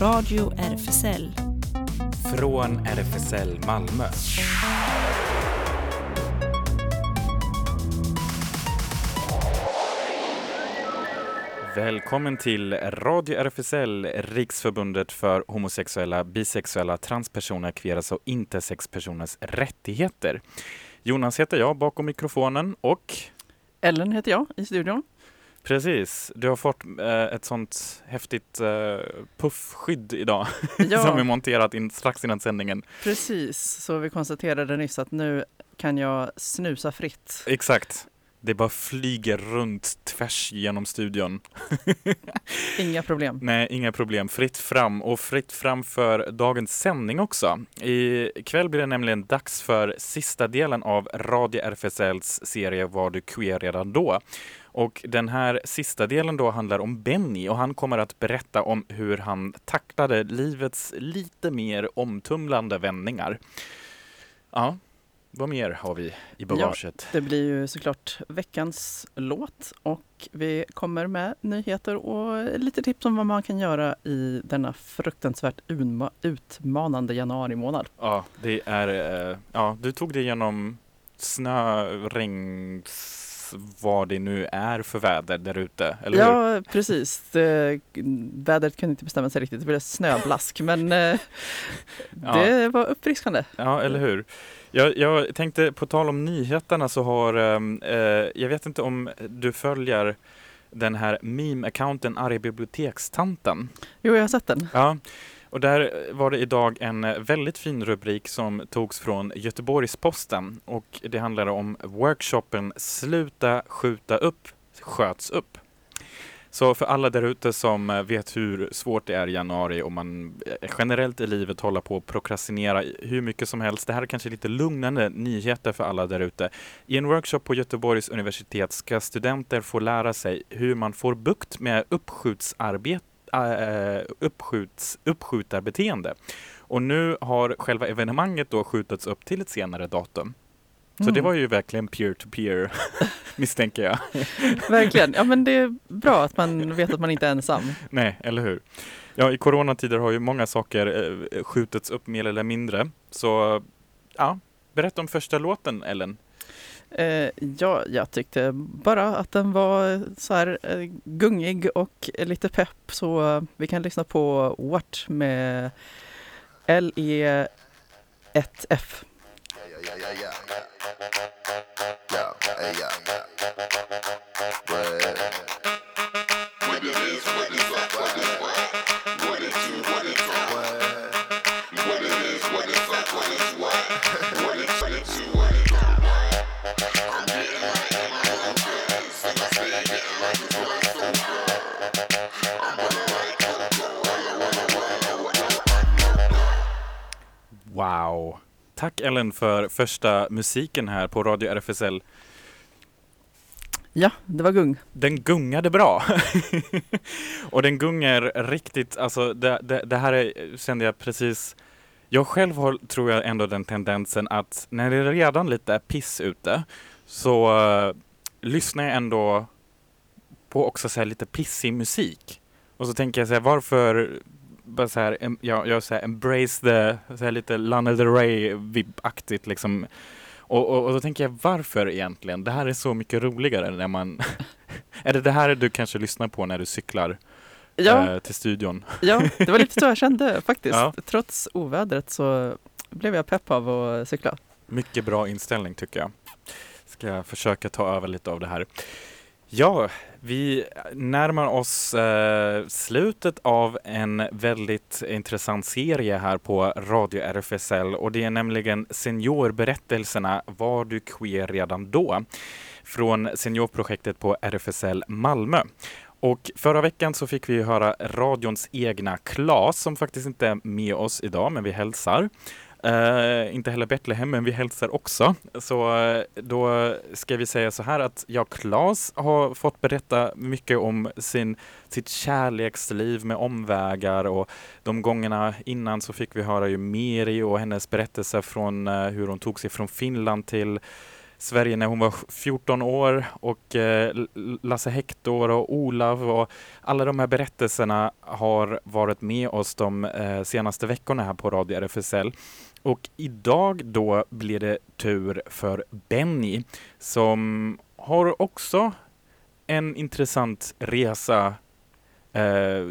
Radio RFSL. Från RFSL Malmö. Välkommen till Radio RFSL, Riksförbundet för homosexuella, bisexuella, transpersoner, kveras och intersexpersoners rättigheter. Jonas heter jag bakom mikrofonen och Ellen heter jag i studion. Precis, du har fått eh, ett sånt häftigt eh, puffskydd idag Ja. som är monterat in strax innan sändningen. Precis, så vi konstaterade nyss att nu kan jag snusa fritt. Exakt. Det bara flyger runt tvärs genom studion. Inga problem. Nej, inga problem. Fritt fram och fritt fram för dagens sändning också. I kväll blir det nämligen dags för sista delen av Radio RFSLs serie Var du queer redan då? Och den här sista delen då handlar om Benny och han kommer att berätta om hur han tacklade livets lite mer omtumlande vändningar. Ja, vad mer har vi i bagaget? Det blir ju såklart veckans låt och vi kommer med nyheter och lite tips om vad man kan göra i denna fruktansvärt utmanande januari månad. Ja, det är, eh, ja, du tog det genom snö, regn, vad det nu är för väder där ute, eller hur? Ja, precis. Det, vädret kunde inte bestämma sig riktigt. Det blev snöblask, men eh, det var uppfriskande. Ja, eller hur? Jag, jag tänkte, på tal om nyheterna så har, ehm, eh, jag vet inte om du följer den här meme-accounten Arga bibliotekstanten? Jo, jag har sett den. Ja, och där var det idag en väldigt fin rubrik som togs från Göteborgs-Posten och det handlade om workshopen Sluta skjuta upp sköts upp. Så för alla där ute som vet hur svårt det är i januari och man generellt i livet håller på att prokrastinera hur mycket som helst. Det här är kanske lite lugnande nyheter för alla där ute. I en workshop på Göteborgs universitet ska studenter få lära sig hur man får bukt med uppskjutsarbete äh, uppskjuts, uppskjutarbeteende. Och nu har själva evenemanget då skjutits upp till ett senare datum. Så Mm. det var ju verkligen peer-to-peer misstänker jag. Verkligen. Ja, men det är bra att man vet att man inte är ensam. Nej, eller hur? Ja, i coronatider har ju många saker eh, skjutits upp mer eller mindre. Så ja, berätta om första låten Ellen. Eh, ja, jag tyckte bara att den var så här eh, gungig och lite pepp så vi kan lyssna på What med E LE1F. Yeah, yeah, yeah, Wow! Tack Ellen för första musiken här på Radio RFSL. Ja, det var gung. Den gungade bra. och den gungar riktigt, alltså det, det, det här är, kände jag precis jag själv har, tror jag ändå den tendensen att när det redan lite är piss ute så uh, lyssnar jag ändå på också så här lite pissig musik. Och så tänker jag så här, varför bara så här, jag, jag så här, embrace the, så här lite Lana Del Rey-vibb-aktigt liksom. Och, och, och då tänker jag, varför egentligen? Det här är så mycket roligare när man... är det det här du kanske lyssnar på när du cyklar Ja, eh, till studion? ja, det var lite så jag kände faktiskt. Ja. Trots ovädret så blev jag pepp av att cykla. Mycket bra inställning tycker jag. Ska jag försöka ta över lite av det här. Ja, vi närmar oss eh, slutet av en väldigt intressant serie här på Radio RFSL och det är nämligen Seniorberättelserna Var du queer redan då? Från seniorprojektet på RFSL Malmö. Och förra veckan så fick vi höra radions egna Klas som faktiskt inte är med oss idag, men vi hälsar. Eh, inte heller Betlehem, men vi hälsar också. Så eh, då ska vi säga så här att jag, Klas, har fått berätta mycket om sin, sitt kärleksliv med omvägar och de gångerna innan så fick vi höra ju Miri och hennes berättelser från eh, hur hon tog sig från Finland till Sverige när hon var 14 år och eh, Lasse Hector och Olav och alla de här berättelserna har varit med oss de eh, senaste veckorna här på Radio RFSL. Och idag då blir det tur för Benny som har också en intressant resa eh,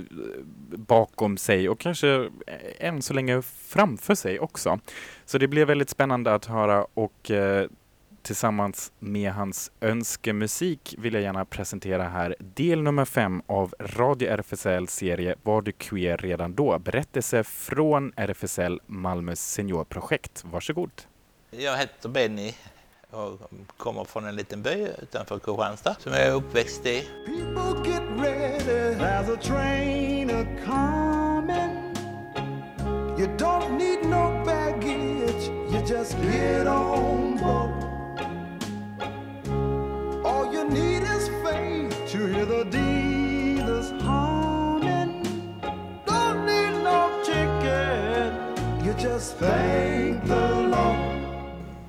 bakom sig och kanske eh, än så länge framför sig också. Så det blir väldigt spännande att höra och eh, tillsammans med hans önskemusik vill jag gärna presentera här del nummer fem av Radio RFSL serie Var du queer redan då? Berättelse från RFSL Malmös seniorprojekt. Varsågod! Jag heter Benny och kommer från en liten by utanför Kristianstad som jag är uppväxt i. People get ready, there's a train a coming. You don't need no baggage, you just get on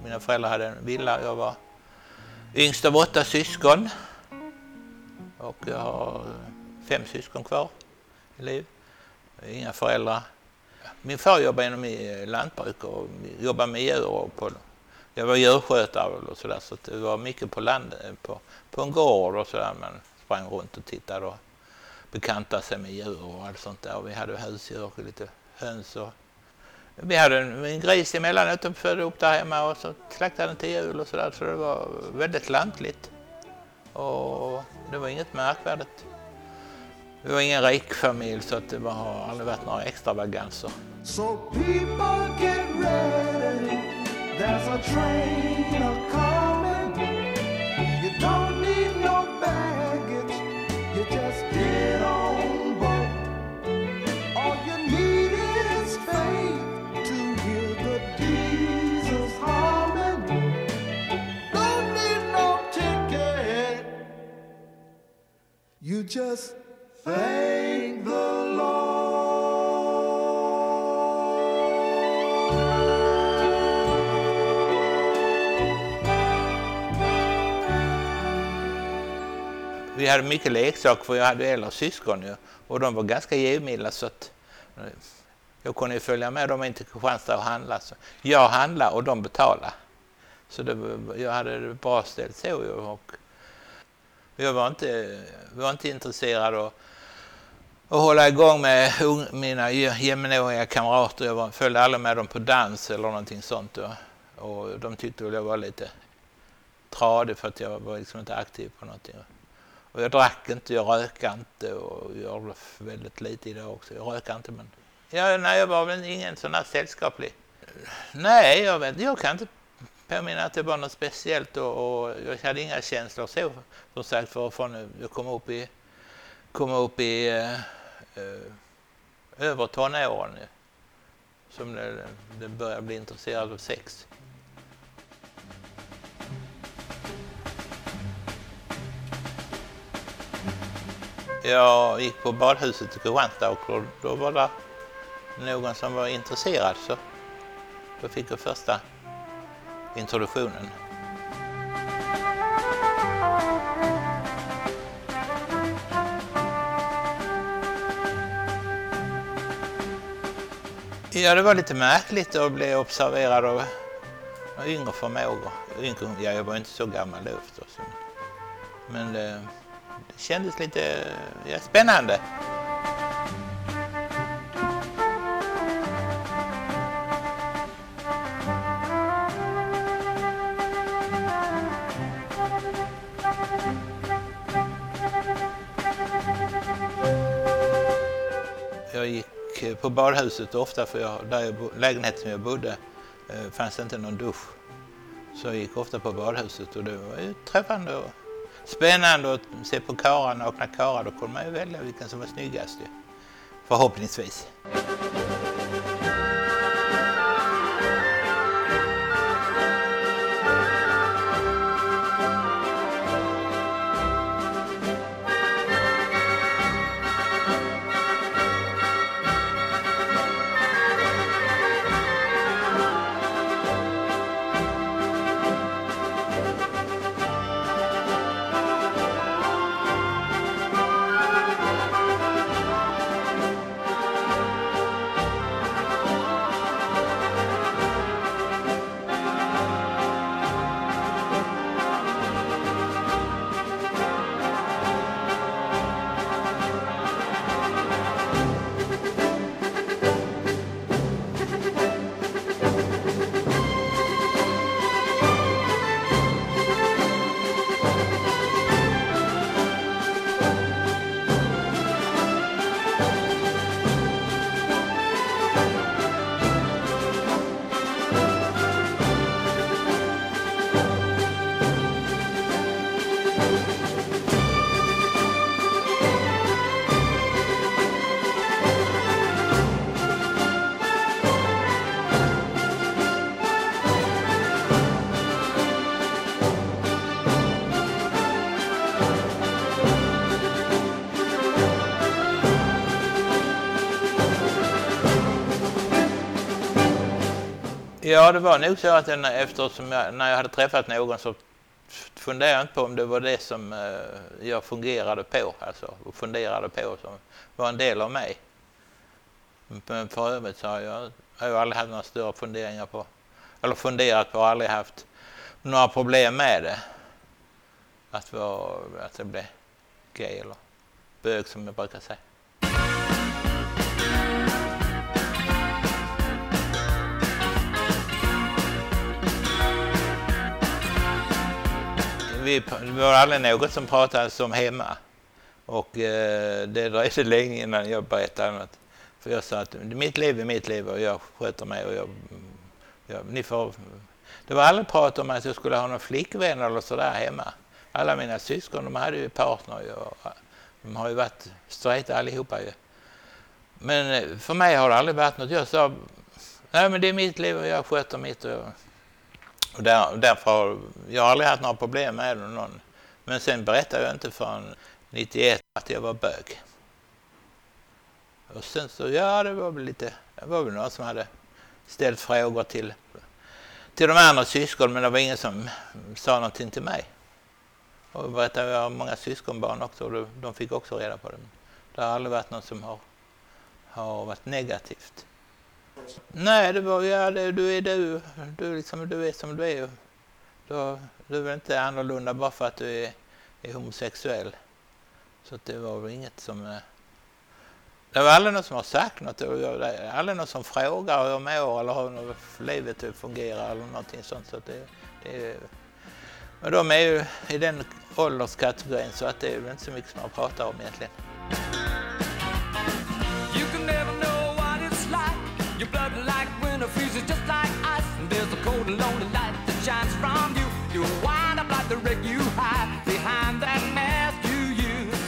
Mina föräldrar hade en villa. Jag var yngst av åtta syskon. Och jag har fem syskon kvar i liv. Inga föräldrar. Min far jobbade inom lantbruk och jobbade med djur. Och på, jag var djurskötare och sådär så det var mycket på land, eh, på, på en gård och sådär. Man sprang runt och tittade och bekantade sig med djur och allt sånt där. Och vi hade husdjur och lite höns och vi hade en, en gris emellanåt som födde upp där hemma och så slaktade den till jul och sådär. Så det var väldigt lantligt. Och det var inget märkvärdigt. Vi var ingen rik familj så att det var, har aldrig varit några extravaganser. So people get ready. There's a train a car just thank the Lord. Vi hade mycket leksaker för jag hade äldre syskon ju, och de var ganska givmilda så att eh, jag kunde följa med dem in till Kristianstad och handla. Så jag handlade och de betalade. Så det, jag hade det bra ställt så och jag var inte, var inte intresserad av att hålla igång med mina jämnåriga kamrater. Jag var, följde aldrig med dem på dans eller någonting sånt. Och, och de tyckte väl jag var lite tradig för att jag var liksom inte aktiv på någonting. Och jag drack inte, jag rökade inte och jag gjorde väldigt lite idag också. Jag rökade inte men... Ja, nej, jag var väl ingen sån här sällskaplig. Nej, jag, vet, jag kan inte påminna att det var något speciellt och, och jag hade inga känslor så. Som sagt, för från jag kom upp i, kom upp i eh, eh, över tonåren. Som det, det började bli intresserad av sex. Jag gick på badhuset i Kristianstad och då- då var det någon som var intresserad så då fick jag första introduktionen. Ja, det var lite märkligt att bli observerad av yngre förmågor. Yngre, ja, jag var inte så gammal då förstås. Men det, det kändes lite ja, spännande. På badhuset ofta för jag, där jag, lägenheten som jag bodde eh, fanns det inte någon dusch. Så jag gick ofta på badhuset och det var ju träffande och spännande att se på karlar, nakna karlar. Då kunde man ju välja vilken som var snyggast ju. Förhoppningsvis. Ja, det var nog så att jag, eftersom jag, när jag hade träffat någon så funderade jag inte på om det var det som eh, jag fungerade på, alltså och funderade på som var en del av mig. Men för övrigt så har jag, har jag aldrig haft några större funderingar på, eller funderat på och aldrig haft några problem med det. Att, vara, att det blev gay eller bög som jag brukar säga. Vi, det var aldrig något som pratades om hemma. Och eh, det dröjde länge innan jag berättade något. För jag sa att mitt liv är mitt liv och jag sköter mig. Och jag, mm, jag, ni får, det var aldrig prat om att jag skulle ha någon flickvän eller sådär hemma. Alla mina syskon de hade ju partner och eh, de har ju varit straighta allihopa ju. Men eh, för mig har det aldrig varit något. Jag sa, nej men det är mitt liv och jag sköter mitt. Och, jag, och där, därför har jag aldrig haft några problem med det. Någon. Men sen berättade jag inte förrän 91 att jag var bög. Och sen så, ja det var väl lite, det var väl någon som hade ställt frågor till, till de andra syskon men det var ingen som sa någonting till mig. Och berättade jag har många syskonbarn också och de fick också reda på det. Det har aldrig varit något som har, har varit negativt. Nej, det var ja, du är du. Du, liksom, du är som du är. Du, du är väl inte annorlunda bara för att du är, är homosexuell. Så att det var väl inget som... Eh, det var aldrig någon som har sagt något. Det var aldrig någon som frågar hur jag mår eller hur livet fungerar eller någonting sånt. Så att det, det, men de är ju i den ålderskategorin så att det är väl inte så mycket som man pratar om egentligen. Like ice. And there's a cold and lonely light that shines from you. You wind up like the wreck you hide behind that mask you use.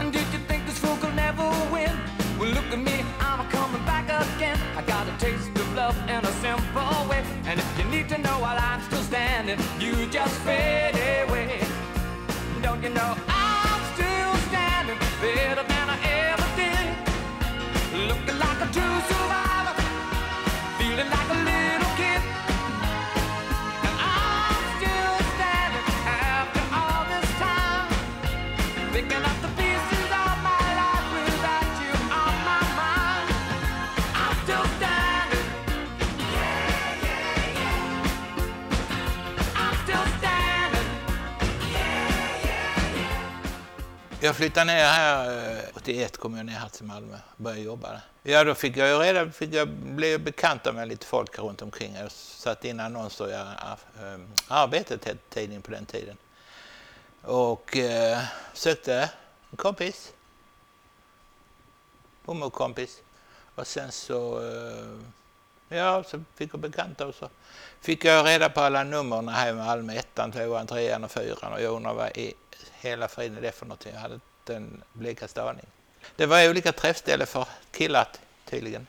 And did you think this fool could never win? Well, look at me, I'm coming back again. I got a taste of love in a simple way. And if you need to know while I'm still standing, you just fade away. Don't you know Jag flyttade ner här, eh, 81 kom jag ner här till Malmö och började jobba där. Ja, då fick jag ju reda, fick jag blev bekant med lite folk runt omkring. Jag satte in annonser i eh, Arbetet hette tidningen på den tiden. Och eh, sökte en kompis. Homokompis. Och sen så, eh, ja, så fick jag bekanta och så fick jag reda på alla numren här i Malmö. Ettan, tvåan, trean och fyran. Och jag undrar vad i hela friden är det för någonting. Jag hade inte en blekaste aning. Det var olika träffställen för killar tydligen.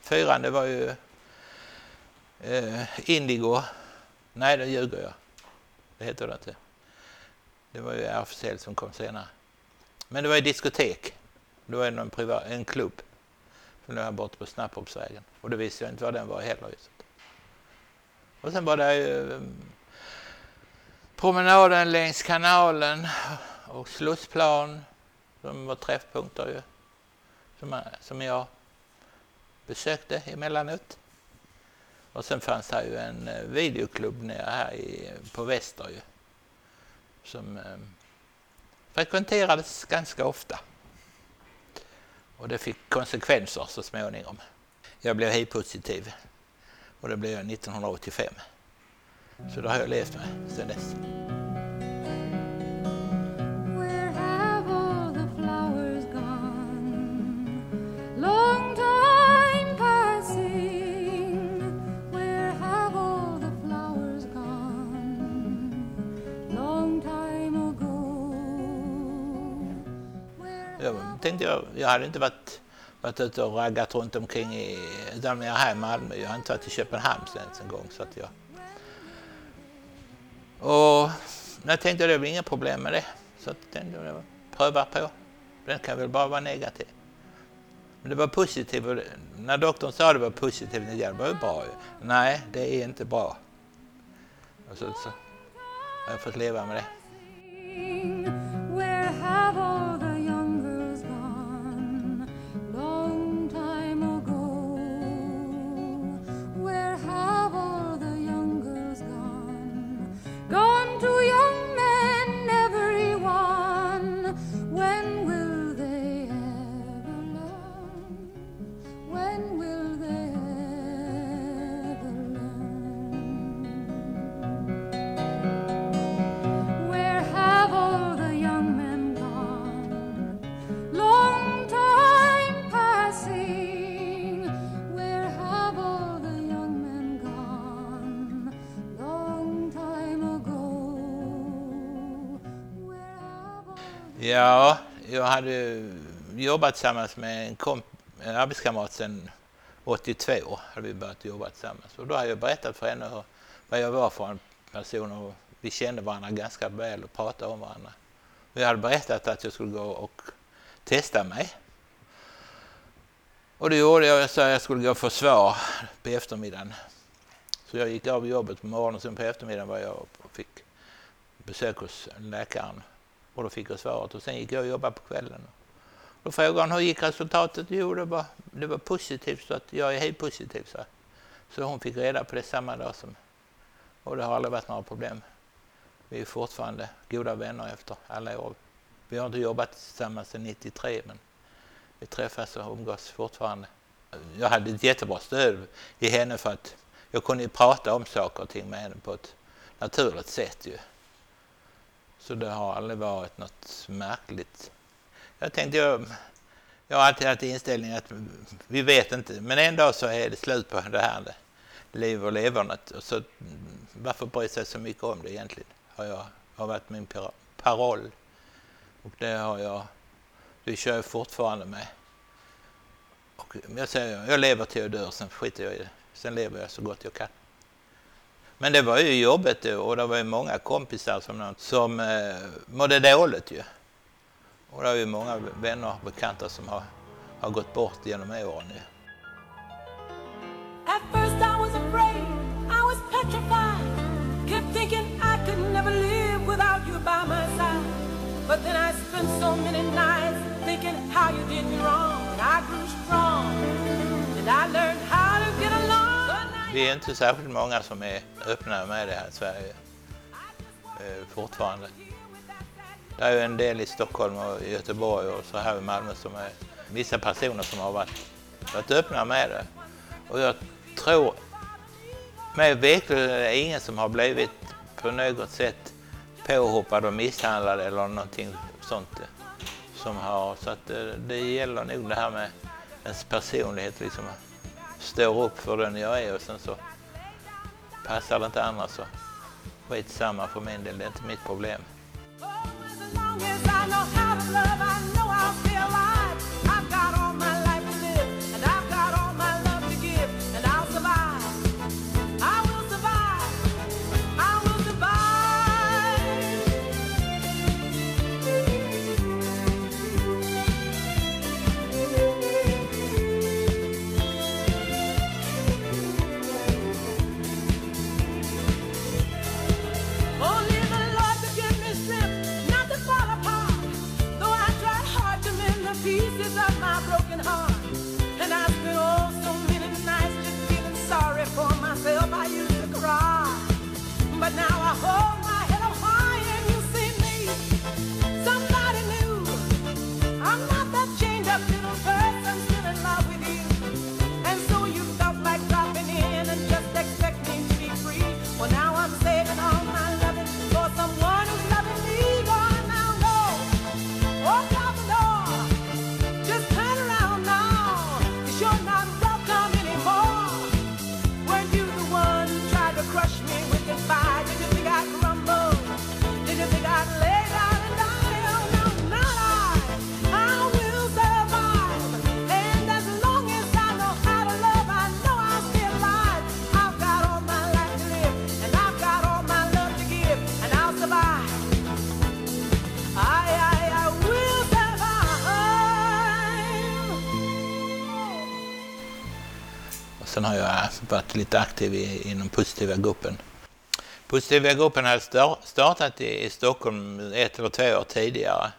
Fyran, det var ju eh, Indigo. Nej, det ljuger jag. Det heter det inte. Det var ju RFSL som kom senare. Men det var ju diskotek. Det var en, privat, en klubb som låg här borta på Snapphopsvägen. Och det visste jag inte vad den var heller. Just. Och sen var det ju eh, promenaden längs kanalen och Slussplan. som var träffpunkter ju. Som, som jag besökte emellanåt. Och sen fanns det ju en eh, videoklubb nere här i, på Väster ju. Som eh, frekventerades ganska ofta. Och det fick konsekvenser så småningom. Jag blev hiv-positiv och det blev jag 1985. Så det har jag levt med sedan dess. Jag tänkte jag, jag hade inte varit, varit ute och raggat runt omkring i, utan jag är här i Malmö. Jag har inte varit i Köpenhamn ens en gång. Så att jag, och jag tänkte det är väl inga problem med det. Så jag tänkte jag pröva på. Den kan väl bara vara negativ. Men det var positivt. När doktorn sa det var positivt, ja, det var ju bra ju. Nej, det är inte bra. Och så, så har jag fått leva med det. Ja, jag hade jobbat tillsammans med en, komp- en arbetskamrat sedan 82. Hade vi börjat jobba tillsammans. Och då hade jag berättat för henne hur, vad jag var för en person och vi kände varandra ganska väl och pratade om varandra. Och jag hade berättat att jag skulle gå och testa mig. Och det gjorde jag. Jag sa att jag skulle gå för svar på eftermiddagen. Så jag gick av jobbet på morgonen och sen på eftermiddagen var jag och fick besök hos läkaren. Och då fick jag svaret och sen gick jag och jobbade på kvällen. Då frågade hon hur gick resultatet? Jo, det var, det var positivt så att jag är helt positiv. Så. så hon fick reda på det samma dag som... Och det har aldrig varit några problem. Vi är fortfarande goda vänner efter alla år. Vi har inte jobbat tillsammans sedan 93 men vi träffas och umgås fortfarande. Jag hade ett jättebra stöd i henne för att jag kunde prata om saker och ting med henne på ett naturligt sätt ju. Så det har aldrig varit något märkligt. Jag tänkte, jag, jag har alltid haft inställningen att vi vet inte, men en dag så är det slut på det här liv och levernet. Och så, varför bry sig så mycket om det egentligen? Har, jag, har varit min paroll. Och det har jag, det kör jag fortfarande med. Och jag säger, jag lever till jag dör, sen skiter jag i det. Sen lever jag så gott jag kan. Men det var ju jobbet och det var ju många kompisar som, som eh, mådde dåligt ju. Och det är ju många vänner och bekanta som har, har gått bort genom åren ju. At first I was afraid, I was petrified. Kept thinking I could never live without you by my side. But then I spent so many nights thinking how you did me wrong. And I grew strong, and I learned how vi är inte särskilt många som är öppna med det här i Sverige eh, fortfarande. Det är ju en del i Stockholm och Göteborg och så här i Malmö som är vissa personer som har varit, varit öppna med det. Och jag tror, mig veterligen är det ingen som har blivit på något sätt påhoppad och misshandlad eller någonting sånt. Eh, som har, så att det, det gäller nog det här med ens personlighet, liksom står upp för den jag är och sen så passar det inte andra så skitsamma för min del, det är inte mitt problem. Varit lite aktiv i, inom positiva gruppen. Positiva gruppen hade startat i, i Stockholm ett eller två år tidigare.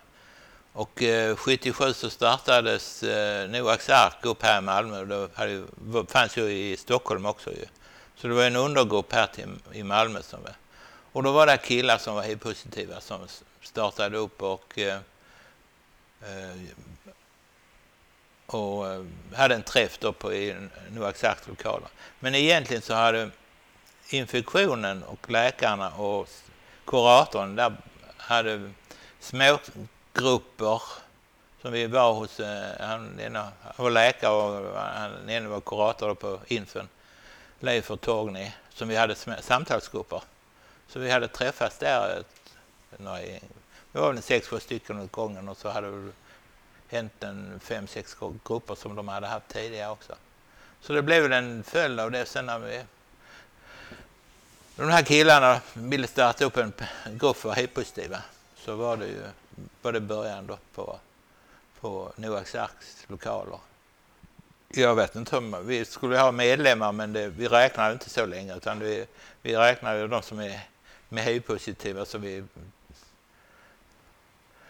Och eh, 77 så startades eh, Noaks ark upp här i Malmö. Det hade, fanns ju i Stockholm också ju. Så det var en undergrupp här till, i Malmö som var. Och då var det killar som var HIV-positiva som startade upp och, eh, eh och eh, hade en träff då på i Noaks arks lokaler. Men egentligen så hade infektionen och läkarna och kuratorn där hade små grupper som vi var hos, eh, han, ena, var läkare och han den ena var kurator på Infön, Leif och Torgny, som vi hade samtalsgrupper. Så vi hade träffats där, några, vi var väl sex, sju stycken åt gången och så hade det hänt en fem, sex grupper som de hade haft tidigare också. Så det blev en följd av det sen när vi de här killarna ville starta upp en grupp för HIV-positiva så var det ju var det början då på, på Noaks arks lokaler. Jag vet inte om vi skulle ha medlemmar men det, vi räknade inte så länge utan vi, vi räknade de som är med HIV-positiva så vi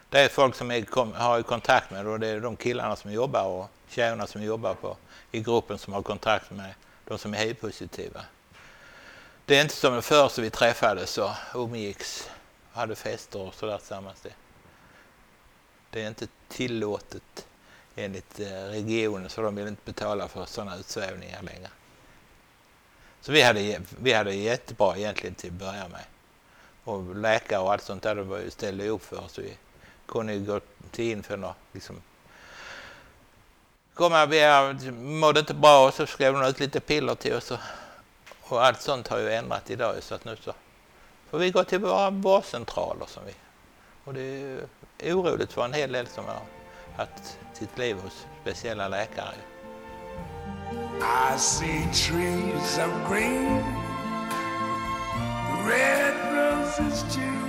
det är folk som vi kom, har kontakt med och det är de killarna som jobbar och tjejerna som jobbar på, i gruppen som har kontakt med de som är HIV-positiva. Det är inte som förr så vi träffades och umgicks, och hade fester och sådär tillsammans. Det, det är inte tillåtet enligt eh, regionen så de vill inte betala för sådana utsvävningar längre. Så vi hade, vi hade jättebra egentligen till att börja med. Och läkare och allt sånt där, de ju ställde upp för oss. Vi kunde gå till in för något. liksom komma, jag mådde inte bra och så skrev de ut lite piller till oss. Och, och allt sånt har ju ändrat idag så att nu så får vi gå till våra vårdcentraler som vi. Och det är ju oroligt för en hel del som har haft sitt liv hos speciella läkare. I see trees of green, red roses too.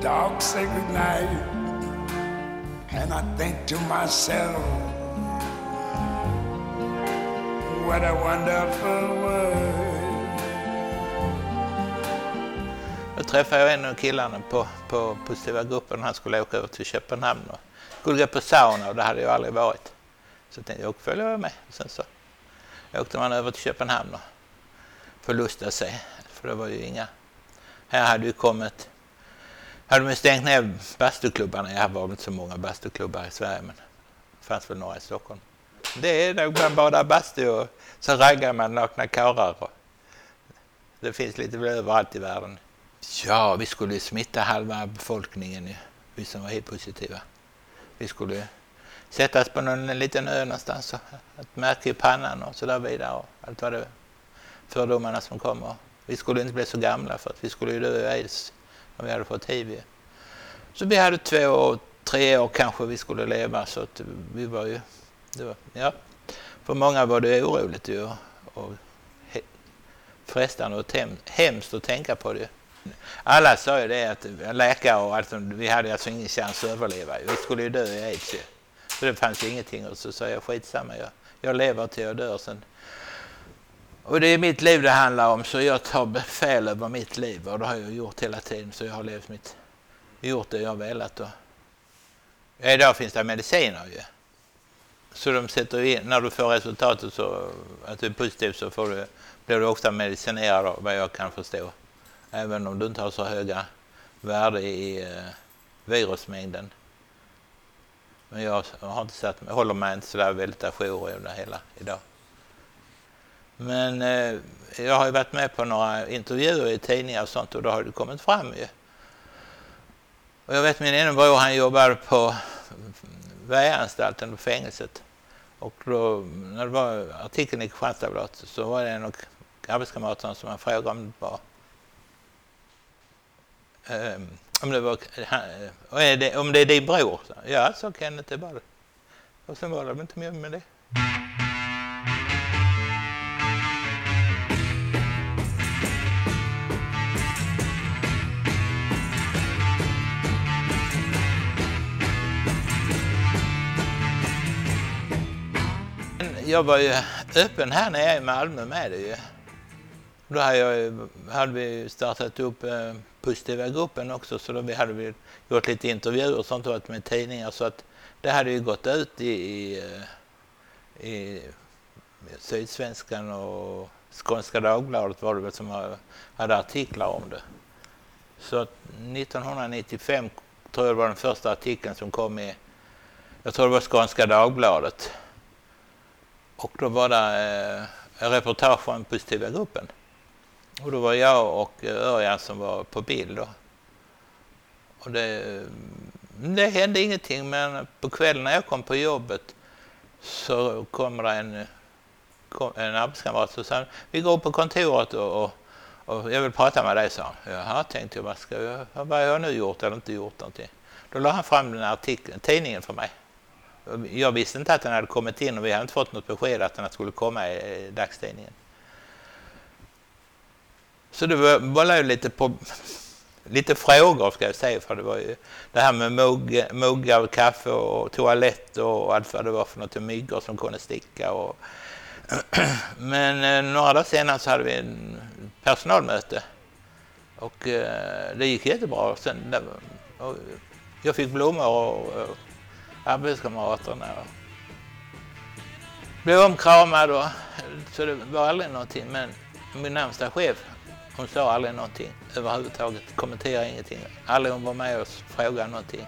dog dark goodnight, and I think to myself, what a wonderful world. Då träffade jag en av killarna på, på positiva gruppen. Han skulle åka över till Köpenhamn och skulle gå på sauna och det hade jag aldrig varit. Så jag tänkte jag följer jag med. Och sen så åkte man över till Köpenhamn och förlustade sig. För det var ju inga... Här hade ju kommit... Hade de stängt ner bastuklubbarna. Jag var väl inte så många bastuklubbar i Sverige men det fanns väl några i Stockholm. Det är nog man badar bastu och så raggar man nakna karlar. Det finns lite överallt i världen. Ja, vi skulle smitta halva befolkningen, ju, vi som var HIV-positiva. Vi skulle ju sättas på någon liten ö någonstans och ett märke i pannan och så där vidare. Och allt vad det fördomarna som kommer. Vi skulle inte bli så gamla för att vi skulle ju dö i aids om vi hade fått hiv. Så vi hade två, tre år kanske vi skulle leva så att vi var ju, det var, ja. För många var det oroligt ju och, och he, frestande och hem, hemskt att tänka på det. Alla sa ju det att läkare och allt, vi hade alltså ingen chans att överleva. Vi skulle ju dö i aids ju. Så det fanns ju ingenting och så sa jag skitsamma, jag, jag lever till jag dör sen. Och det är mitt liv det handlar om så jag tar befäl över mitt liv och det har jag gjort hela tiden så jag har levt mitt, gjort det jag har velat. Och, idag finns det mediciner ju. Så de sätter in, när du får resultatet så att du är positiv så får du, blir du ofta medicinerad vad jag kan förstå. Även om du inte har så höga värden i eh, virusmängden. Men jag har inte satt håller mig inte sådär väldigt ajour i det hela idag. Men eh, jag har ju varit med på några intervjuer i tidningar och sånt och då har det kommit fram ju. Och jag vet min ene bror han jobbade på väjanstalten på fängelset. Och då, när det var artikeln i Kristianstadsbladet så var det en av arbetskamraterna som han frågade om det var ehm, om det var eh, är det, om det är din bror? Ja, sa Kenneth, det var det. Och sen var det väl inte mer med det. Jag var ju öppen här nere i Malmö med det ju. Då hade, jag, hade vi startat upp eh, Positiva gruppen också så då vi hade vi gjort lite intervjuer och sånt och varit med tidningar så att det hade ju gått ut i, i, eh, i Sydsvenskan och Skånska Dagbladet var det väl som hade artiklar om det. Så 1995 tror jag det var den första artikeln som kom i, jag tror det var Skånska Dagbladet. Och då var det eh, reportage från Positiva gruppen. Och då var jag och eh, Örjan som var på bild då. Och det, mm, det hände ingenting men på kvällen när jag kom på jobbet så kommer det en, kom en arbetskamrat och sa vi går upp på kontoret och, och, och jag vill prata med dig, sa han. Jaha, tänkte jag, vad, ska jag, vad har jag nu gjort eller inte gjort någonting? Då la han fram den här artikeln, tidningen för mig. Jag visste inte att den hade kommit in och vi hade inte fått något besked att den skulle komma i i dagstidningen. Så det var, ju lite på lite frågor ska jag säga för det var ju det här med mugg, muggar och kaffe och toalett och allt vad det var för något och myggor som kunde sticka. Och Men eh, några dagar senare så hade vi en personalmöte och eh, det gick jättebra. Sen, och jag fick blommor och, och arbetskamraterna. Blev omkramad och så det var aldrig någonting. Men min närmsta chef, hon sa aldrig någonting överhuvudtaget. Kommenterade ingenting. Aldrig hon var med och frågade någonting.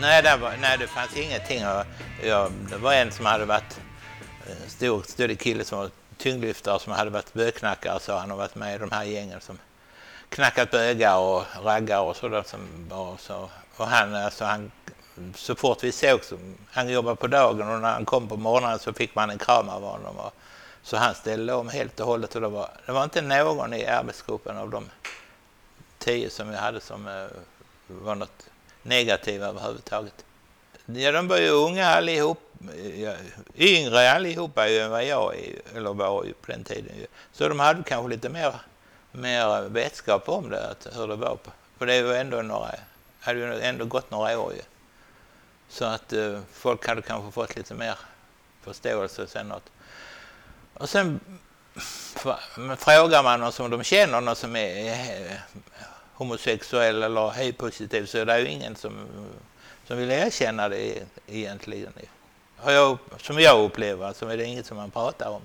Nej, det, var, nej, det fanns ingenting ja, det var en som hade varit en stor, stor kille som var tyngdlyftare som hade varit bögknackare så han har varit med i de här gängen som knackat bögar och raggar och sådär som var så. Och han, alltså han, så fort vi såg så, han jobbade på dagen och när han kom på morgonen så fick man en kram av honom. Och, så han ställde om helt och hållet och det var, det var inte någon i arbetsgruppen av de tio som vi hade som eh, var något negativa överhuvudtaget. Ja, de var ju unga allihop, yngre allihopa ju än vad jag är, eller var ju på den tiden. Så de hade kanske lite mer, mer vetskap om det, att, hur det var. På. För det var ändå några, hade ju ändå gått några år ju. Så att eh, folk hade kanske fått lite mer förståelse sen något. Och sen frågar man någon som de känner, någon som är eh, homosexuell eller hej-positiv så är det ju ingen som, som vill erkänna det egentligen. Har jag, som jag upplever så är det inget som man pratar om.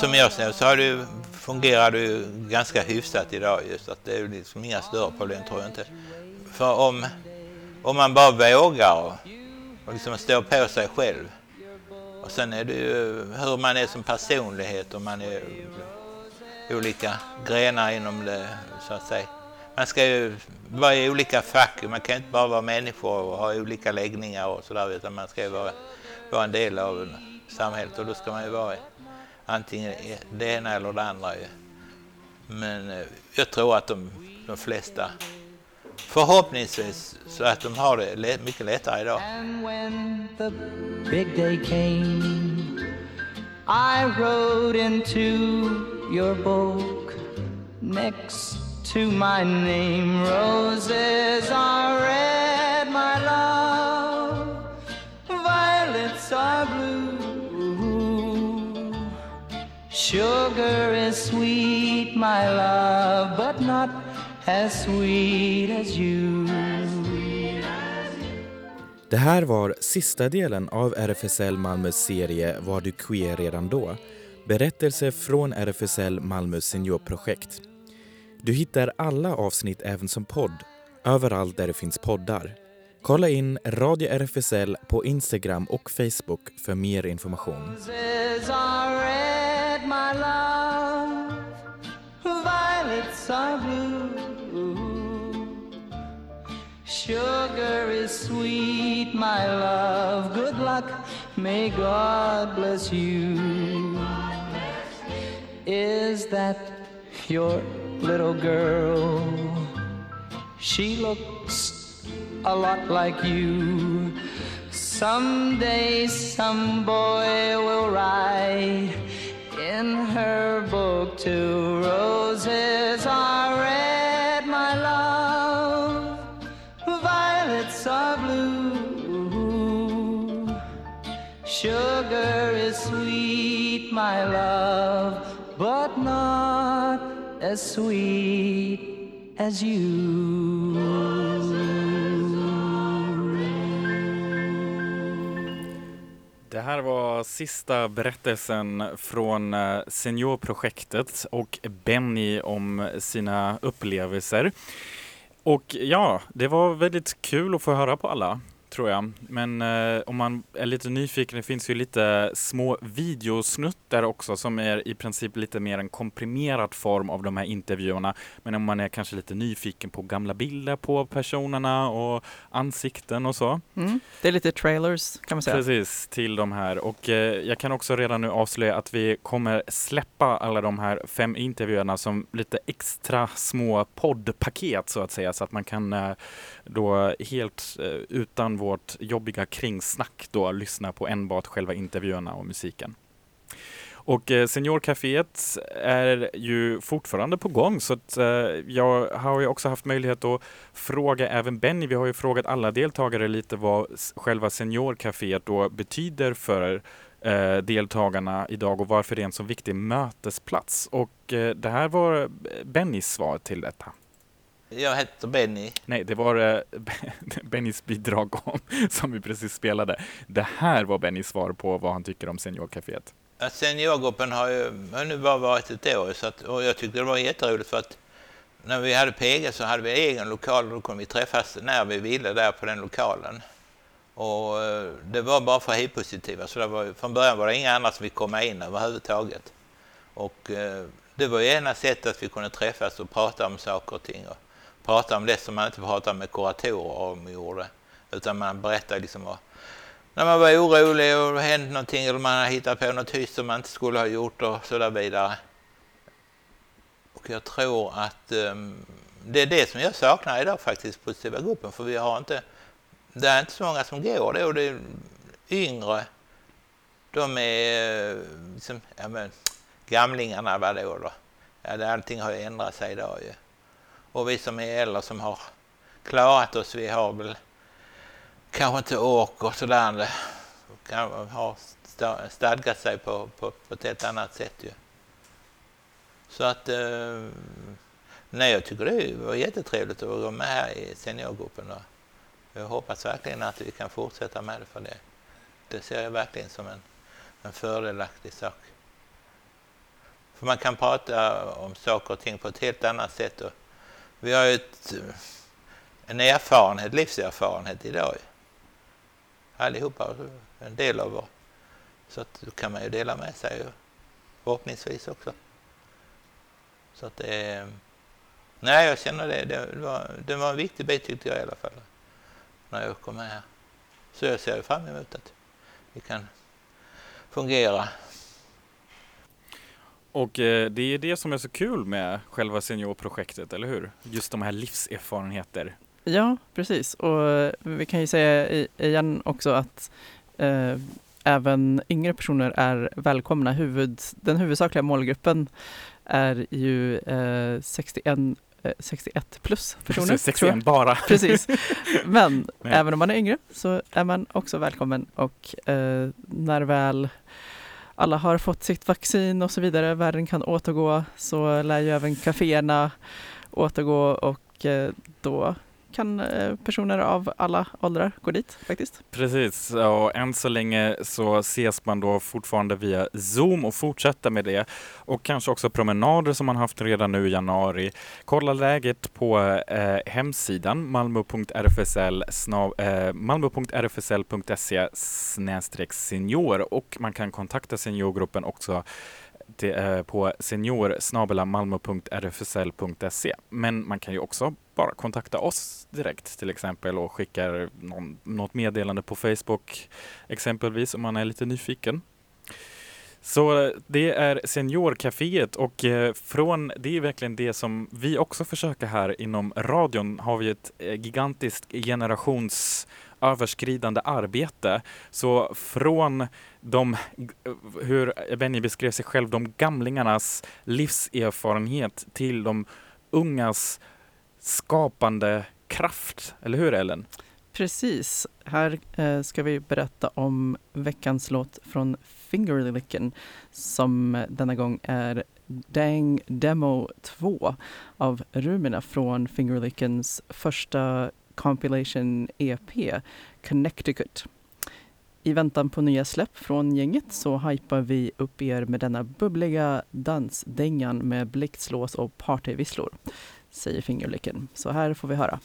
Som jag ser så har det fungerar det ju ganska hyfsat idag just att det är liksom inga större problem tror jag inte. För om, om man bara vågar och, och liksom står på sig själv sen är det ju hur man är som personlighet och man är olika grenar inom det så att säga. Man ska ju vara i olika fack, man kan inte bara vara människor och ha olika läggningar och sådär utan man ska ju vara, vara en del av samhället och då ska man ju vara antingen det ena eller det andra. Men eh, jag tror att de, de flesta förhoppningsvis så att de har det mycket lättare idag. And when the big day came, I wrote into your book next to my name. Roses are red, my love, violets are blue. Sugar is sweet, my love, but not as sweet as you. Det här var sista delen av RFSL Malmös serie Var du queer redan då? Berättelser från RFSL Malmö seniorprojekt. Du hittar alla avsnitt även som podd, överallt där det finns poddar. Kolla in Radio RFSL på Instagram och Facebook för mer information. Violets are blue. Sugar is sweet, my love. Good luck, may God bless you. Is that your little girl? She looks a lot like you. Someday some boy will write in her book two roses are red, Sugar is sweet, my love, but not as sweet as you. Det här var sista berättelsen från eh, Seniorprojektet och Benny om sina upplevelser. Och ja, det var väldigt kul att få höra på alla, tror jag. Men eh, om man är lite nyfiken, det finns ju lite små videosnuttar också som är i princip lite mer en komprimerad form av de här intervjuerna. Men om man är kanske lite nyfiken på gamla bilder på personerna och ansikten och så. Mm. Det är lite trailers kan man säga. Precis, till de här. Och eh, jag kan också redan nu avslöja att vi kommer släppa alla de här fem intervjuerna som lite extra små poddpaket så att säga, så att man kan eh, då helt eh, utan vårt jobbiga kringsnack då lyssna på enbart själva intervjuerna och musiken. Och eh, Seniorcaféet är ju fortfarande på gång så att, eh, jag har ju också haft möjlighet att fråga även Benny. Vi har ju frågat alla deltagare lite vad själva Seniorcaféet då betyder för deltagarna idag och varför det är en så viktig mötesplats. Och det här var Bennys svar till detta. Jag heter Benny. Nej, det var eh, Bennys bidrag om, som vi precis spelade. Det här var Bennys svar på vad han tycker om Seniorcaféet. Att Seniorgruppen har ju har nu bara varit ett år så att, och jag tyckte det var jätteroligt för att när vi hade PG så hade vi egen lokal och då kunde vi träffas när vi ville där på den lokalen. Och eh, det var bara för hiv-positiva så det var, från början var det inga andra som fick komma in överhuvudtaget. Och eh, det var ju ena sättet att vi kunde träffas och prata om saker och ting och prata om det som man inte pratar med kuratorer om gjorde. Utan man berättar liksom vad, när man var orolig och det hände någonting eller man har hittat på något hyss som man inte skulle ha gjort och så där vidare. Och jag tror att um, det är det som jag saknar idag faktiskt, positiva gruppen, för vi har inte, det är inte så många som går det och det är yngre, de är ehm, liksom, ja men, gamlingarna vadå då? Ja, allting har ju ändrat sig idag ju. Och vi som är äldre som har klarat oss, vi har väl kanske inte ork och sådär. Det kan ha stadgat sig på, på, på ett helt annat sätt ju. Så att, eh, nej jag tycker det var jättetrevligt att vara med här i seniorgruppen och jag hoppas verkligen att vi kan fortsätta med det för det. Det ser jag verkligen som en, en fördelaktig sak. För man kan prata om saker och ting på ett helt annat sätt. Och vi har ju ett, eh, en erfarenhet, livserfarenhet idag. Allihopa, en del av vår... Så att då kan man ju dela med sig förhoppningsvis också. Så att det är... Nej, jag känner det. Det var, det var en viktig bit tyckte jag i alla fall. När jag kom med här. Så jag ser fram emot att vi kan fungera. Och eh, det är det som är så kul med själva seniorprojektet, eller hur? Just de här livserfarenheter. Ja, precis. Och eh, vi kan ju säga igen också att eh, även yngre personer är välkomna. Huvud, den huvudsakliga målgruppen är ju eh, 61, eh, 61 plus personer. tror jag. 61 bara. Precis. Men även om man är yngre så är man också välkommen och eh, när väl alla har fått sitt vaccin och så vidare, världen kan återgå, så lär ju även kaféerna återgå och eh, då kan eh, personer av alla åldrar gå dit faktiskt. Precis, och än så länge så ses man då fortfarande via Zoom och fortsätter med det. Och kanske också promenader som man haft redan nu i januari. Kolla läget på eh, hemsidan malmo.rfsl eh, malmo.rfsl.se senior och man kan kontakta seniorgruppen också det är på senior.malmo.rfsl.se Men man kan ju också bara kontakta oss direkt till exempel och skicka någon, något meddelande på Facebook exempelvis om man är lite nyfiken. Så det är Seniorcaféet och eh, från det är verkligen det som vi också försöker här inom radion har vi ett eh, gigantiskt generations gränsöverskridande arbete. Så från de, hur Benny beskrev sig själv, de gamlingarnas livserfarenhet till de ungas skapande kraft. Eller hur Ellen? Precis. Här eh, ska vi berätta om veckans låt från Fingerlicken som denna gång är Dang Demo 2 av Rumina från Fingerlickens första compilation EP Connecticut. I väntan på nya släpp från gänget så hypar vi upp er med denna bubbliga dansdängan med blixtlås och partyvisslor, säger Fingerlicken. Så här får vi höra.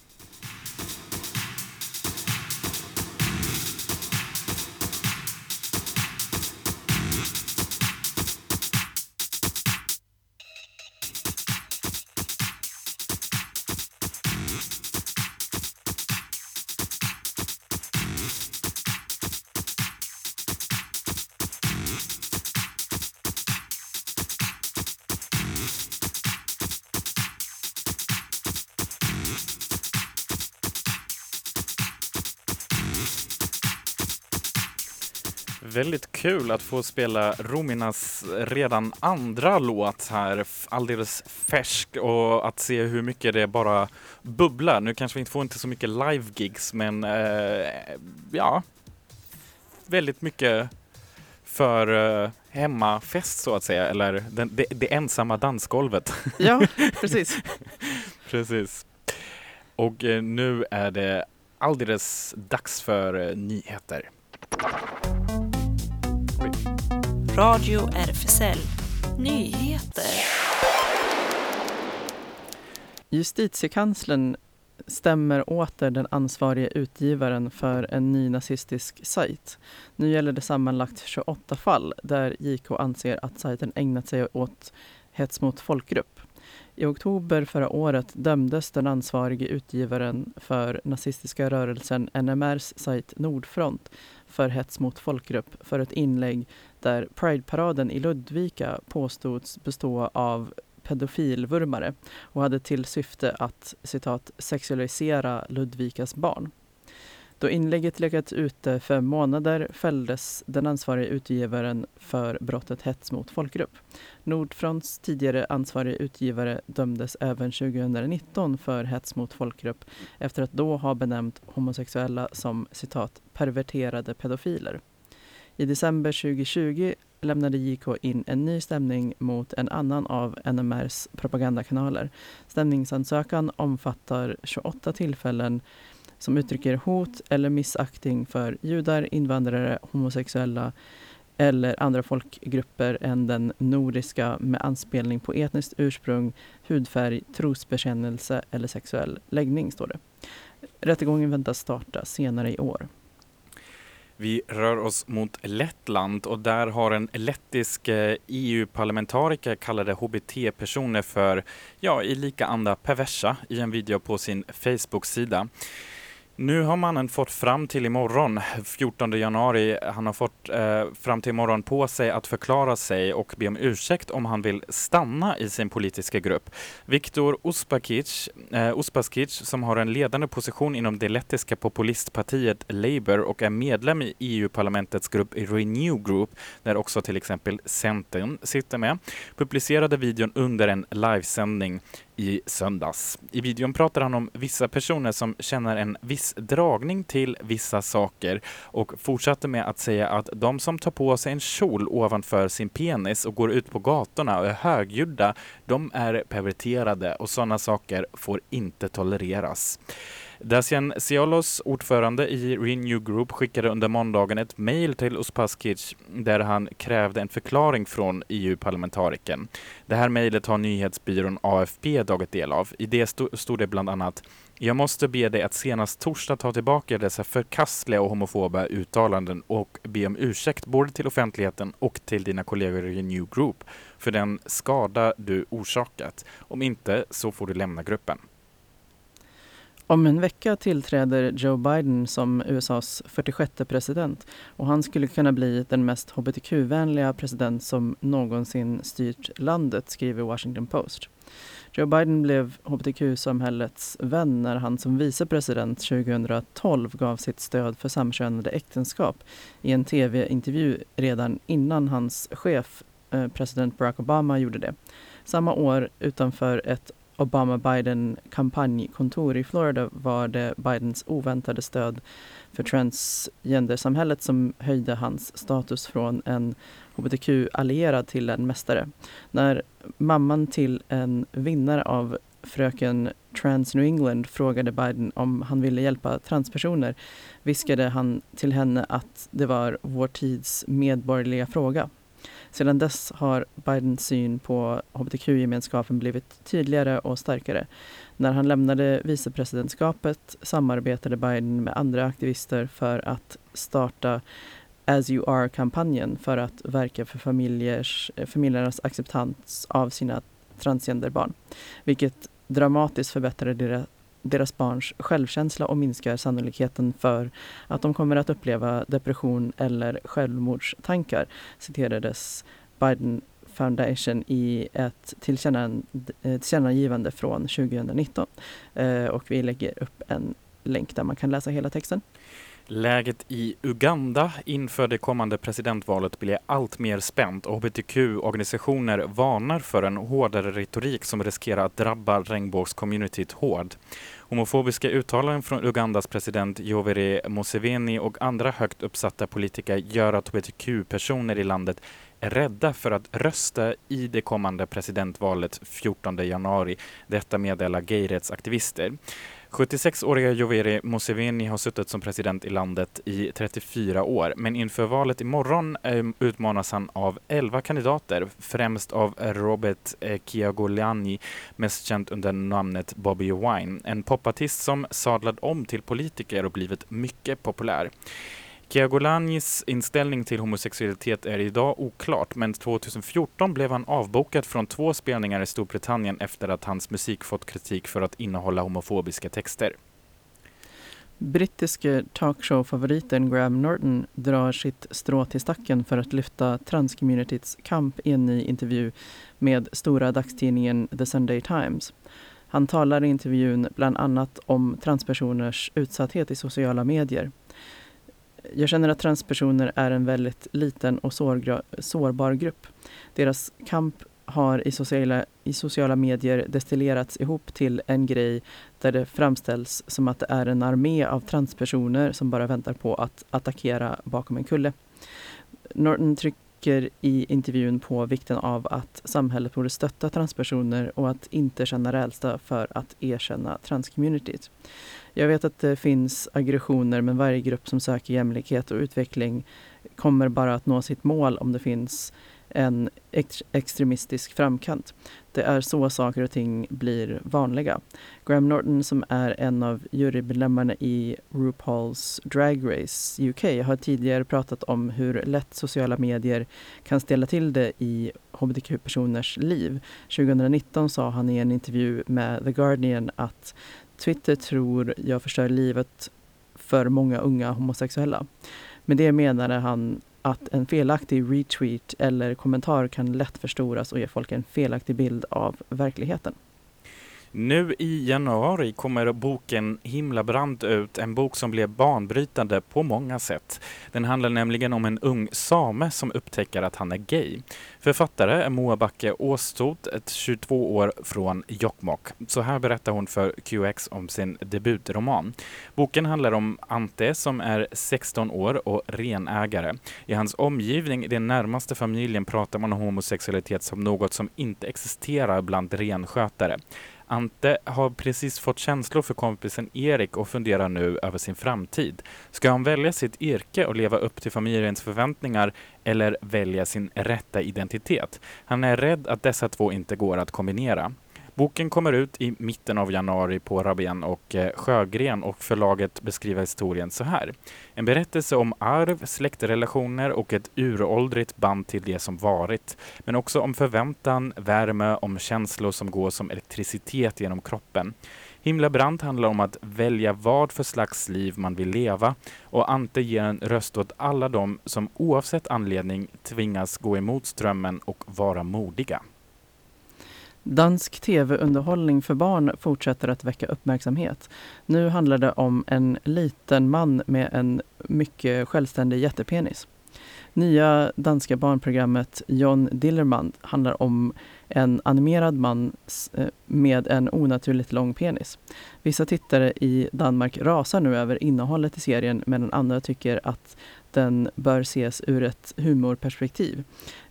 Kul att få spela Rominas redan andra låt här, alldeles färsk och att se hur mycket det bara bubblar. Nu kanske vi inte får inte så mycket live-gigs men eh, ja, väldigt mycket för eh, hemmafest så att säga, eller den, det, det ensamma dansgolvet. Ja, precis. Precis. Och eh, nu är det alldeles dags för eh, nyheter. Radio RFSL Nyheter. Justitiekanslern stämmer åter den ansvarige utgivaren för en ny nazistisk sajt. Nu gäller det sammanlagt 28 fall där JK anser att sajten ägnat sig åt hets mot folkgrupp. I oktober förra året dömdes den ansvarige utgivaren för nazistiska rörelsen NMRs sajt Nordfront för hets mot folkgrupp för ett inlägg där Prideparaden i Ludvika påstods bestå av pedofilvurmare och hade till syfte att citat sexualisera Ludvikas barn. Då inlägget legat ute fem månader fälldes den ansvarige utgivaren för brottet hets mot folkgrupp. Nordfronts tidigare ansvarige utgivare dömdes även 2019 för hets mot folkgrupp efter att då ha benämnt homosexuella som citat perverterade pedofiler. I december 2020 lämnade JK in en ny stämning mot en annan av NMRs propagandakanaler. Stämningsansökan omfattar 28 tillfällen som uttrycker hot eller missaktning för judar, invandrare, homosexuella eller andra folkgrupper än den nordiska med anspelning på etniskt ursprung, hudfärg, trosbekännelse eller sexuell läggning, står det. Rättegången väntas starta senare i år. Vi rör oss mot Lettland och där har en lettisk eh, e EU-parlamentariker kallade HBT-personer för, ja, i lika anda perversa i en video på sin Facebook-sida. Nu har mannen fått fram till imorgon, 14 januari, han har fått eh, fram till imorgon på sig att förklara sig och be om ursäkt om han vill stanna i sin politiska grupp. Viktor Uspakic, eh, Uspaskic, som har en ledande position inom det lettiska populistpartiet Labour och är medlem i EU-parlamentets grupp Renew Group, där också till exempel Centern sitter med, publicerade videon under en livesändning i söndags. I videon pratar han om vissa personer som känner en viss dragning till vissa saker och fortsatte med att säga att de som tar på sig en kjol ovanför sin penis och går ut på gatorna och är högljudda, de är perverterade och sådana saker får inte tolereras. Dacian Ciolos, ordförande i Renew Group, skickade under måndagen ett mejl till Uspaskic där han krävde en förklaring från EU-parlamentarikern. Det här mejlet har nyhetsbyrån AFP tagit del av. I det stod det bland annat jag måste be dig att senast torsdag ta tillbaka dessa förkastliga och homofoba uttalanden och be om ursäkt både till offentligheten och till dina kollegor i Renew Group för den skada du orsakat. Om inte så får du lämna gruppen. Om en vecka tillträder Joe Biden som USAs 46 president och han skulle kunna bli den mest hbtq-vänliga president som någonsin styrt landet, skriver Washington Post. Joe Biden blev hbtq-samhällets vän när han som vicepresident 2012 gav sitt stöd för samkönade äktenskap i en tv-intervju redan innan hans chef, eh, president Barack Obama, gjorde det. Samma år utanför ett Obama-Biden kampanjkontor i Florida var det Bidens oväntade stöd för transgendersamhället som höjde hans status från en hbtq-allierad till en mästare. När mamman till en vinnare av Fröken Trans New England frågade Biden om han ville hjälpa transpersoner viskade han till henne att det var vår tids medborgerliga fråga. Sedan dess har Bidens syn på hbtq-gemenskapen blivit tydligare och starkare. När han lämnade vicepresidentskapet samarbetade Biden med andra aktivister för att starta As You Are-kampanjen för att verka för familjers, familjernas acceptans av sina transgenderbarn, vilket dramatiskt förbättrade deras, barns självkänsla och minskar sannolikheten för att de kommer att uppleva depression eller självmordstankar, citerades Biden Foundation i ett tillkännagivande från 2019. Eh, och vi lägger upp en länk där man kan läsa hela texten. Läget i Uganda inför det kommande presidentvalet blir allt mer spänt och hbtq-organisationer varnar för en hårdare retorik som riskerar att drabba regnbågscommunityt hårt. Homofobiska uttalanden från Ugandas president Yoweri Museveni och andra högt uppsatta politiker gör att hbtq-personer i landet är rädda för att rösta i det kommande presidentvalet 14 januari. Detta meddelar gayrättsaktivister. 76-åriga Yoweri Museveni har suttit som president i landet i 34 år, men inför valet imorgon ehm, utmanas han av 11 kandidater, främst av Robert eh, Kyagulanyi, mest känd under namnet Bobby Wine, en popartist som sadlad om till politiker och blivit mycket populär. Keagolanyis inställning till homosexualitet är idag oklart, men 2014 blev han avbokad från två spelningar i Storbritannien efter att hans musik fått kritik för att innehålla homofobiska texter. Brittiske talkshow-favoriten Graham Norton drar sitt strå till stacken för att lyfta transcommunityts kamp i en ny intervju med stora dagstidningen The Sunday Times. Han talar i intervjun bland annat om transpersoners utsatthet i sociala medier. Jag känner att transpersoner är en väldigt liten och sårbar grupp. Deras kamp har i sociala, i sociala medier destillerats ihop till en grej där det framställs som att det är en armé av transpersoner som bara väntar på att attackera bakom en kulle. Norton trycker i intervjun på vikten av att samhället borde stötta transpersoner och att inte känna rädsla för att erkänna transcommunityt. Jag vet att det finns aggressioner men varje grupp som söker jämlikhet och utveckling kommer bara att nå sitt mål om det finns en ex- extremistisk framkant. Det är så saker och ting blir vanliga. Graham Norton som är en av jurymedlemmarna i RuPaul's Drag Race UK har tidigare pratat om hur lätt sociala medier kan ställa till det i hbtq-personers liv. 2019 sa han i en intervju med The Guardian att Twitter tror jag förstör livet för många unga homosexuella. Med det menade han att en felaktig retweet eller kommentar kan lätt förstoras och ge folk en felaktig bild av verkligheten. Nu i januari kommer boken Himlabrand ut, en bok som blev banbrytande på många sätt. Den handlar nämligen om en ung same som upptäcker att han är gay. Författare är Moa Backe Åstot, ett 22 år från Jokkmokk. Så här berättar hon för QX om sin debutroman. Boken handlar om Ante som är 16 år och renägare. I hans omgivning, den närmaste familjen, pratar man om homosexualitet som något som inte existerar bland renskötare. Ante har precis fått känslor för kompisen Erik och funderar nu över sin framtid. Ska han välja sitt yrke och leva upp till familjens förväntningar eller välja sin rätta identitet? Han är rädd att dessa två inte går att kombinera. Boken kommer ut i mitten av januari på Rabén och eh, Sjögren och förlaget beskriver historien så här. En berättelse om arv, släktrelationer och ett uråldrigt band till det som varit. Men också om förväntan, värme, om känslor som går som elektricitet genom kroppen. Himla brant handlar om att välja vad för slags liv man vill leva och Ante ger en röst åt alla de som oavsett anledning tvingas gå emot strömmen och vara modiga. Dansk tv-underhållning för barn fortsätter att väcka uppmärksamhet. Nu handlar det om en liten man med en mycket självständig jättepenis. Nya danska barnprogrammet John Dillermand handlar om en animerad man eh, med en onaturligt lång penis. Vissa tittare i Danmark rasar nu över innehållet i serien medan andra tycker att den bör ses ur ett humorperspektiv.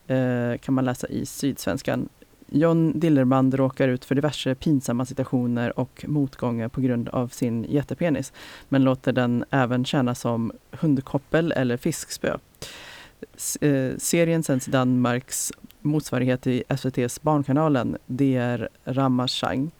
Eh, kan man läsa i Sydsvenskan John Dillermand råkar ut för diverse pinsamma situationer och motgångar på grund av sin jättepenis, men låter den även tjäna som hundkoppel eller fiskspö. Eh, serien sänds i Danmarks motsvarighet i SVTs Barnkanalen, DR Ramachang.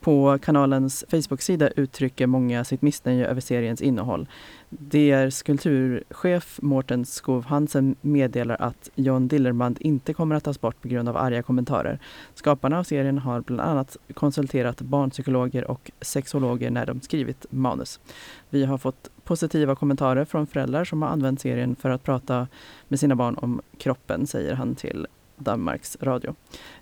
På kanalens Facebook-sida uttrycker många sitt missnöje över seriens innehåll. DRs kulturchef Mårten Skov Hansen meddelar att John Dillermand inte kommer att tas bort på grund av arga kommentarer. Skaparna av serien har bland annat konsulterat barnpsykologer och sexologer när de skrivit manus. Vi har fått positiva kommentarer från föräldrar som har använt serien för att prata med sina barn om kroppen, säger han till Danmarks Radio.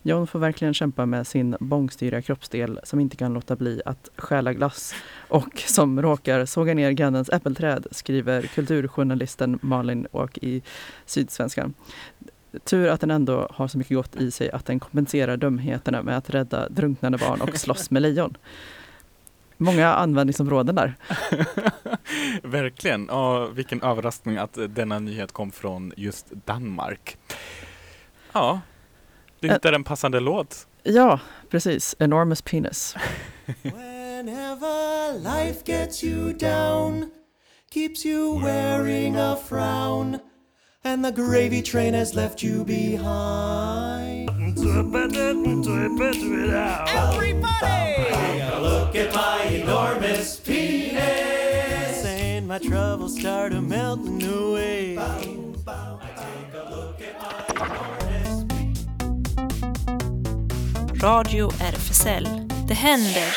John får verkligen kämpa med sin bångstyriga kroppsdel som inte kan låta bli att stjäla glass och som råkar såga ner grannens äppelträd, skriver kulturjournalisten Malin Åk i Sydsvenskan. Tur att den ändå har så mycket gott i sig att den kompenserar dumheterna med att rädda drunknande barn och slåss med lejon. Många användningsområden där. Verkligen. Ja, vilken överraskning att denna nyhet kom från just Danmark. Ja, du hittade en passande låt. Ja, precis. Enormous penis. Whenever life gets you down, keeps you wearing a frown, and the gravy train has left you behind. Everybody! Take a look at my enormous penis, and my troubles start a melting away. Take a look at my Radio RFSL. Det händer.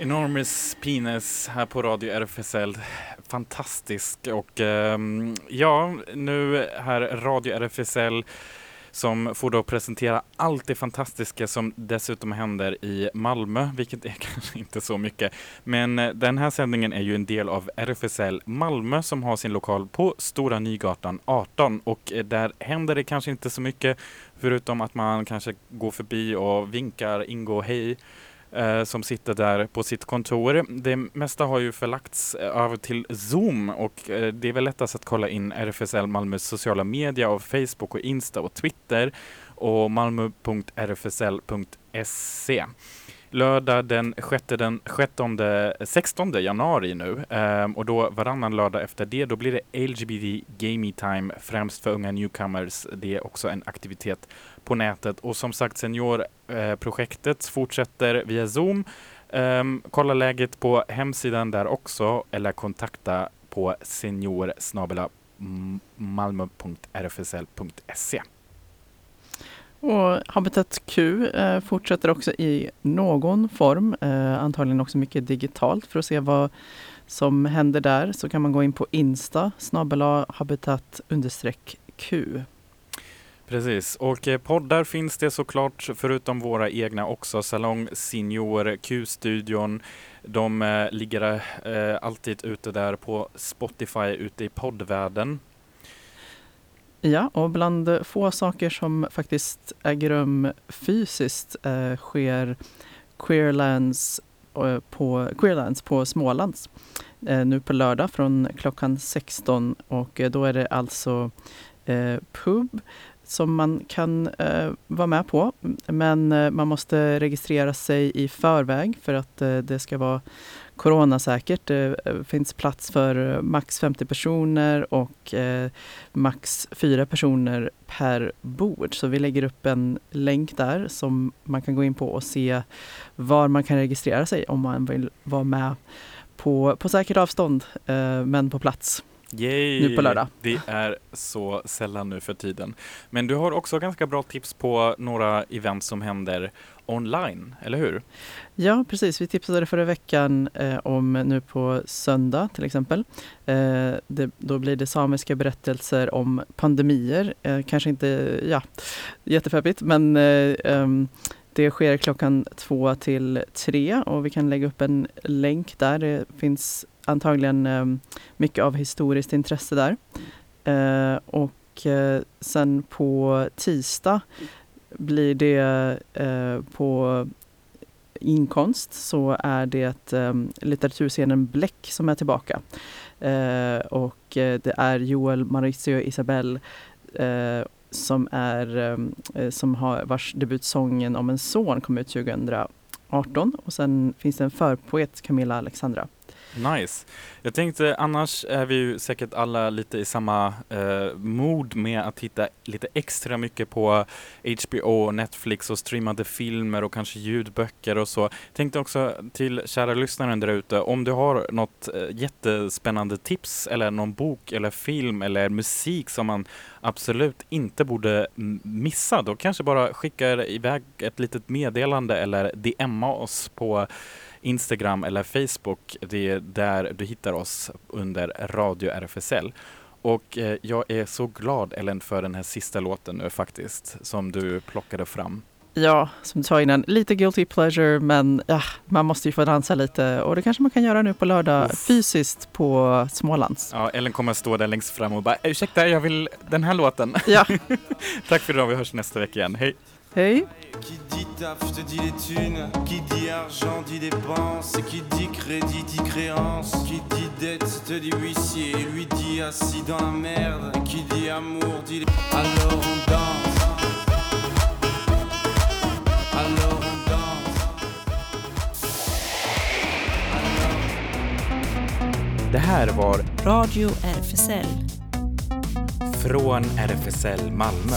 Enormous Penis här på Radio RFSL. Fantastisk och ehm, ja, nu här Radio RFSL som får då presentera allt det fantastiska som dessutom händer i Malmö, vilket är kanske inte så mycket. Men eh, den här sändningen är ju en del av RFSL Malmö som har sin lokal på Stora Nygatan 18 och eh, där händer det kanske inte så mycket förutom att man kanske går förbi och vinkar ingår hej eh, som sitter där på sitt kontor. Det mesta har ju förlagts eh, över till Zoom och eh, det är väl lättast att kolla in RFSL Malmös sociala media och Facebook och Insta och Twitter och malmo.rfsl.se. Lördag den 6, den 16, 16 januari nu ehm, och då varannan lördag efter det då blir det LGBT Gaming Time främst för unga newcomers. Det är också en aktivitet på nätet och som sagt seniorprojektet fortsätter via Zoom. Um, kolla läget på hemsidan där också eller kontakta på seniorsnabelamalmo.rfsl.se Och Habitat Q eh, fortsätter också i någon form, eh, antagligen också mycket digitalt. För att se vad som händer där så kan man gå in på Insta, snabel habitat understreck Q. Precis, och eh, poddar finns det såklart förutom våra egna också. Salong Senior, Q-studion. De eh, ligger eh, alltid ute där på Spotify ute i poddvärlden. Ja, och bland få saker som faktiskt äger rum fysiskt eh, sker Queerlands eh, på, Queerlands på Smålands eh, nu på lördag från klockan 16 och eh, då är det alltså eh, pub som man kan eh, vara med på. Men eh, man måste registrera sig i förväg för att eh, det ska vara coronasäkert. Det eh, finns plats för eh, max 50 personer och eh, max 4 personer per bord. Så vi lägger upp en länk där som man kan gå in på och se var man kan registrera sig om man vill vara med på, på säkert avstånd eh, men på plats. Yay! Nu på lördag. Det är så sällan nu för tiden. Men du har också ganska bra tips på några event som händer online, eller hur? Ja, precis. Vi tipsade förra veckan eh, om nu på söndag till exempel. Eh, det, då blir det samiska berättelser om pandemier. Eh, kanske inte ja, jättefäbbigt, men eh, ehm, det sker klockan två till tre och vi kan lägga upp en länk där. Det finns antagligen eh, mycket av historiskt intresse där. Eh, och eh, sen på tisdag blir det på inkomst så är det litteraturscenen Bläck som är tillbaka. Och det är Joel, Mauricio och Isabelle som, är, som har, vars debutsången om en son kom ut 2018 och sen finns det en förpoet, Camilla Alexandra. Nice. Jag tänkte annars är vi ju säkert alla lite i samma eh, mod med att titta lite extra mycket på HBO, Netflix och streamade filmer och kanske ljudböcker och så. Tänkte också till kära lyssnaren där ute, om du har något eh, jättespännande tips eller någon bok eller film eller musik som man absolut inte borde missa, då kanske bara skicka iväg ett litet meddelande eller DMa oss på Instagram eller Facebook. Det är där du hittar oss under Radio RFSL. Och eh, jag är så glad Ellen för den här sista låten nu faktiskt, som du plockade fram. Ja, som du sa innan, lite guilty pleasure men ja, man måste ju få dansa lite och det kanske man kan göra nu på lördag fysiskt på Smålands. Ja, Ellen kommer stå där längst fram och bara ursäkta, jag vill den här låten. Ja. Tack för idag, vi hörs nästa vecka igen. Hej! Hej! Qui dit taf te dit les thunes, qui dit argent dit dépense, et qui dit crédit dit créance, qui dit dette te dit huissier, lui dit assis dans la merde, qui dit amour dit alors on danse, alors on danse. Det här var Radio RFSL. Från RFSL Malmö.